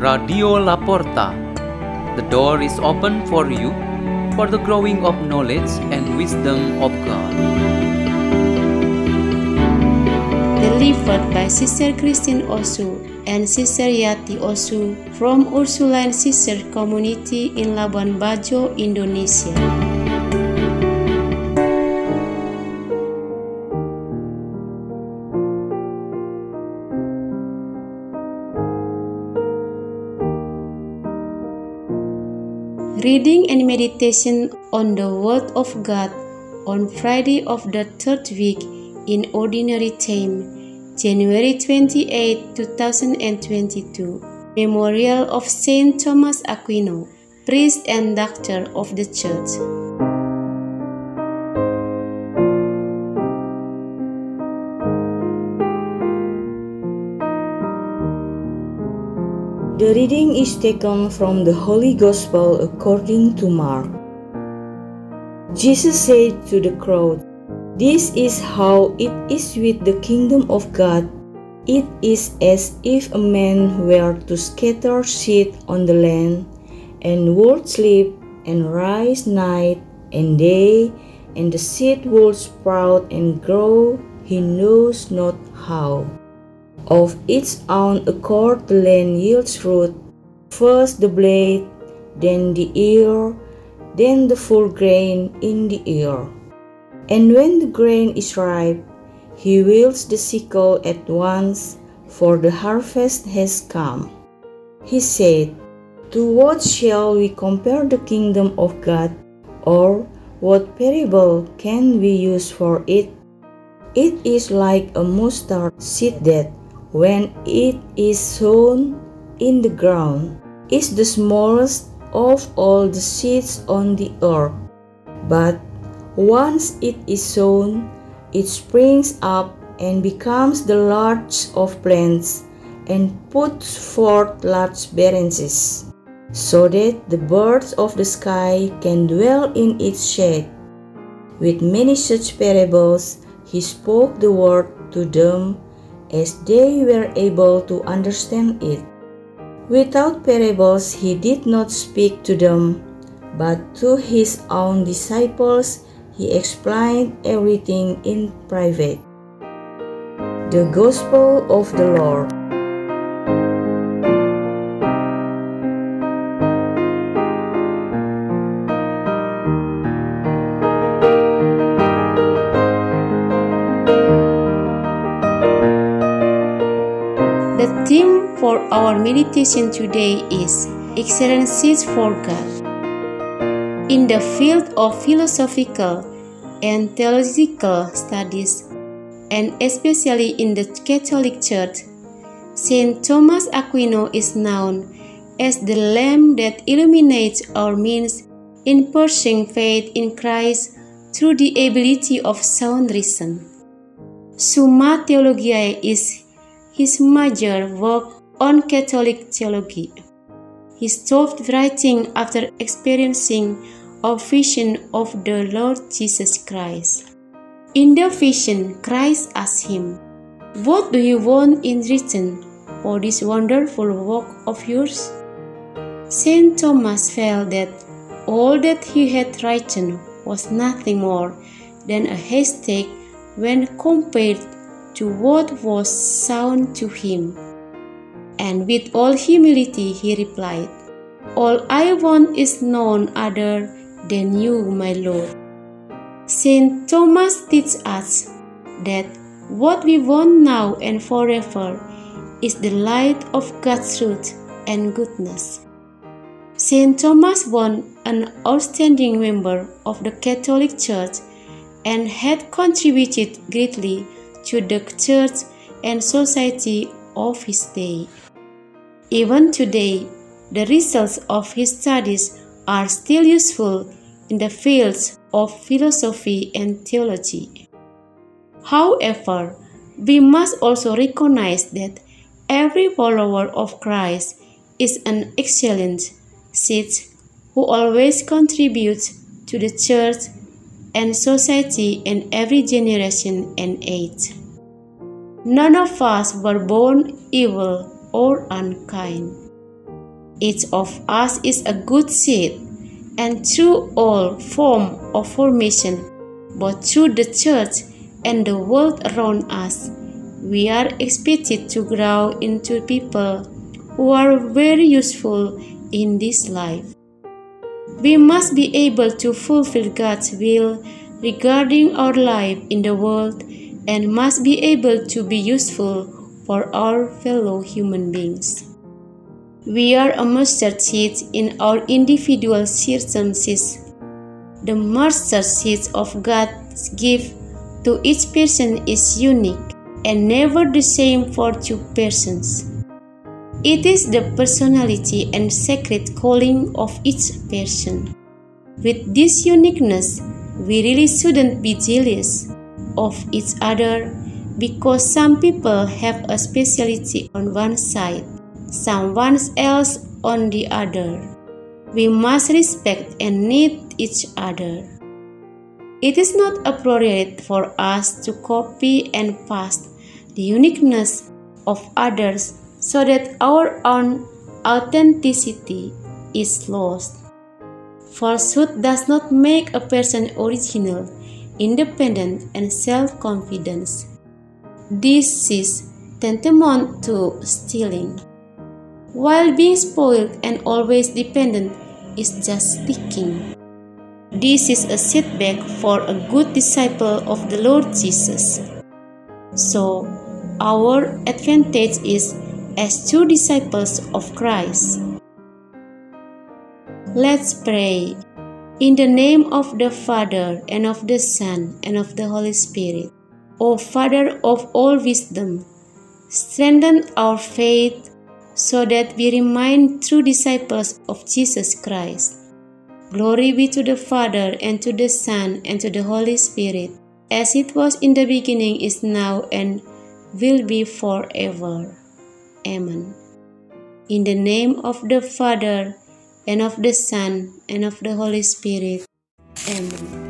Radio Laporta. The door is open for you for the growing of knowledge and wisdom of God. Delivered by Sister Christine Osu and Sister Yati Osu from Ursuline Sister Community in Labuan Bajo, Indonesia. Reading and meditation on the Word of God on Friday of the third week in Ordinary Time, January 28, 2022. Memorial of Saint Thomas Aquino, priest and doctor of the Church. The reading is taken from the Holy Gospel according to Mark. Jesus said to the crowd, This is how it is with the kingdom of God. It is as if a man were to scatter seed on the land, and would sleep and rise night and day, and the seed would sprout and grow, he knows not how. Of its own accord the land yields fruit, first the blade, then the ear, then the full grain in the ear. And when the grain is ripe, he wields the sickle at once, for the harvest has come. He said, To what shall we compare the kingdom of God, or what parable can we use for it? It is like a mustard seed that when it is sown in the ground, is the smallest of all the seeds on the earth. But once it is sown, it springs up and becomes the largest of plants and puts forth large branches, so that the birds of the sky can dwell in its shade. With many such parables, he spoke the word to them as they were able to understand it. Without parables, he did not speak to them, but to his own disciples he explained everything in private. The Gospel of the Lord. For our meditation today is Excellencies for God. In the field of philosophical and theological studies, and especially in the Catholic Church, Saint Thomas Aquino is known as the lamp that illuminates our means in pursuing faith in Christ through the ability of sound reason. Summa Theologiae is his major work on Catholic theology. He stopped writing after experiencing a vision of the Lord Jesus Christ. In the vision, Christ asked him, What do you want in return for this wonderful work of yours? Saint Thomas felt that all that he had written was nothing more than a haystack when compared to what was sound to him. And with all humility he replied, All I want is none other than you, my Lord. Saint Thomas teaches us that what we want now and forever is the light of God's truth and goodness. Saint Thomas was an outstanding member of the Catholic Church and had contributed greatly to the church and society of his day. Even today, the results of his studies are still useful in the fields of philosophy and theology. However, we must also recognize that every follower of Christ is an excellent seed who always contributes to the church and society in every generation and age. None of us were born evil or unkind. Each of us is a good seed, and through all form of formation, both through the church and the world around us, we are expected to grow into people who are very useful in this life. We must be able to fulfill God's will regarding our life in the world and must be able to be useful for our fellow human beings. We are a mustard seed in our individual circumstances. The mustard seed of God's gift to each person is unique and never the same for two persons. It is the personality and sacred calling of each person. With this uniqueness, we really shouldn't be jealous of each other because some people have a specialty on one side, someone else on the other. We must respect and need each other. It is not appropriate for us to copy and paste the uniqueness of others so that our own authenticity is lost. Falsehood does not make a person original, independent, and self confident. This is tantamount to stealing. While being spoiled and always dependent is just speaking. This is a setback for a good disciple of the Lord Jesus. So, our advantage is as true disciples of Christ. Let's pray. In the name of the Father, and of the Son, and of the Holy Spirit. O Father of all wisdom, strengthen our faith so that we remain true disciples of Jesus Christ. Glory be to the Father, and to the Son, and to the Holy Spirit, as it was in the beginning, is now, and will be forever. Amen. In the name of the Father, and of the Son, and of the Holy Spirit. Amen.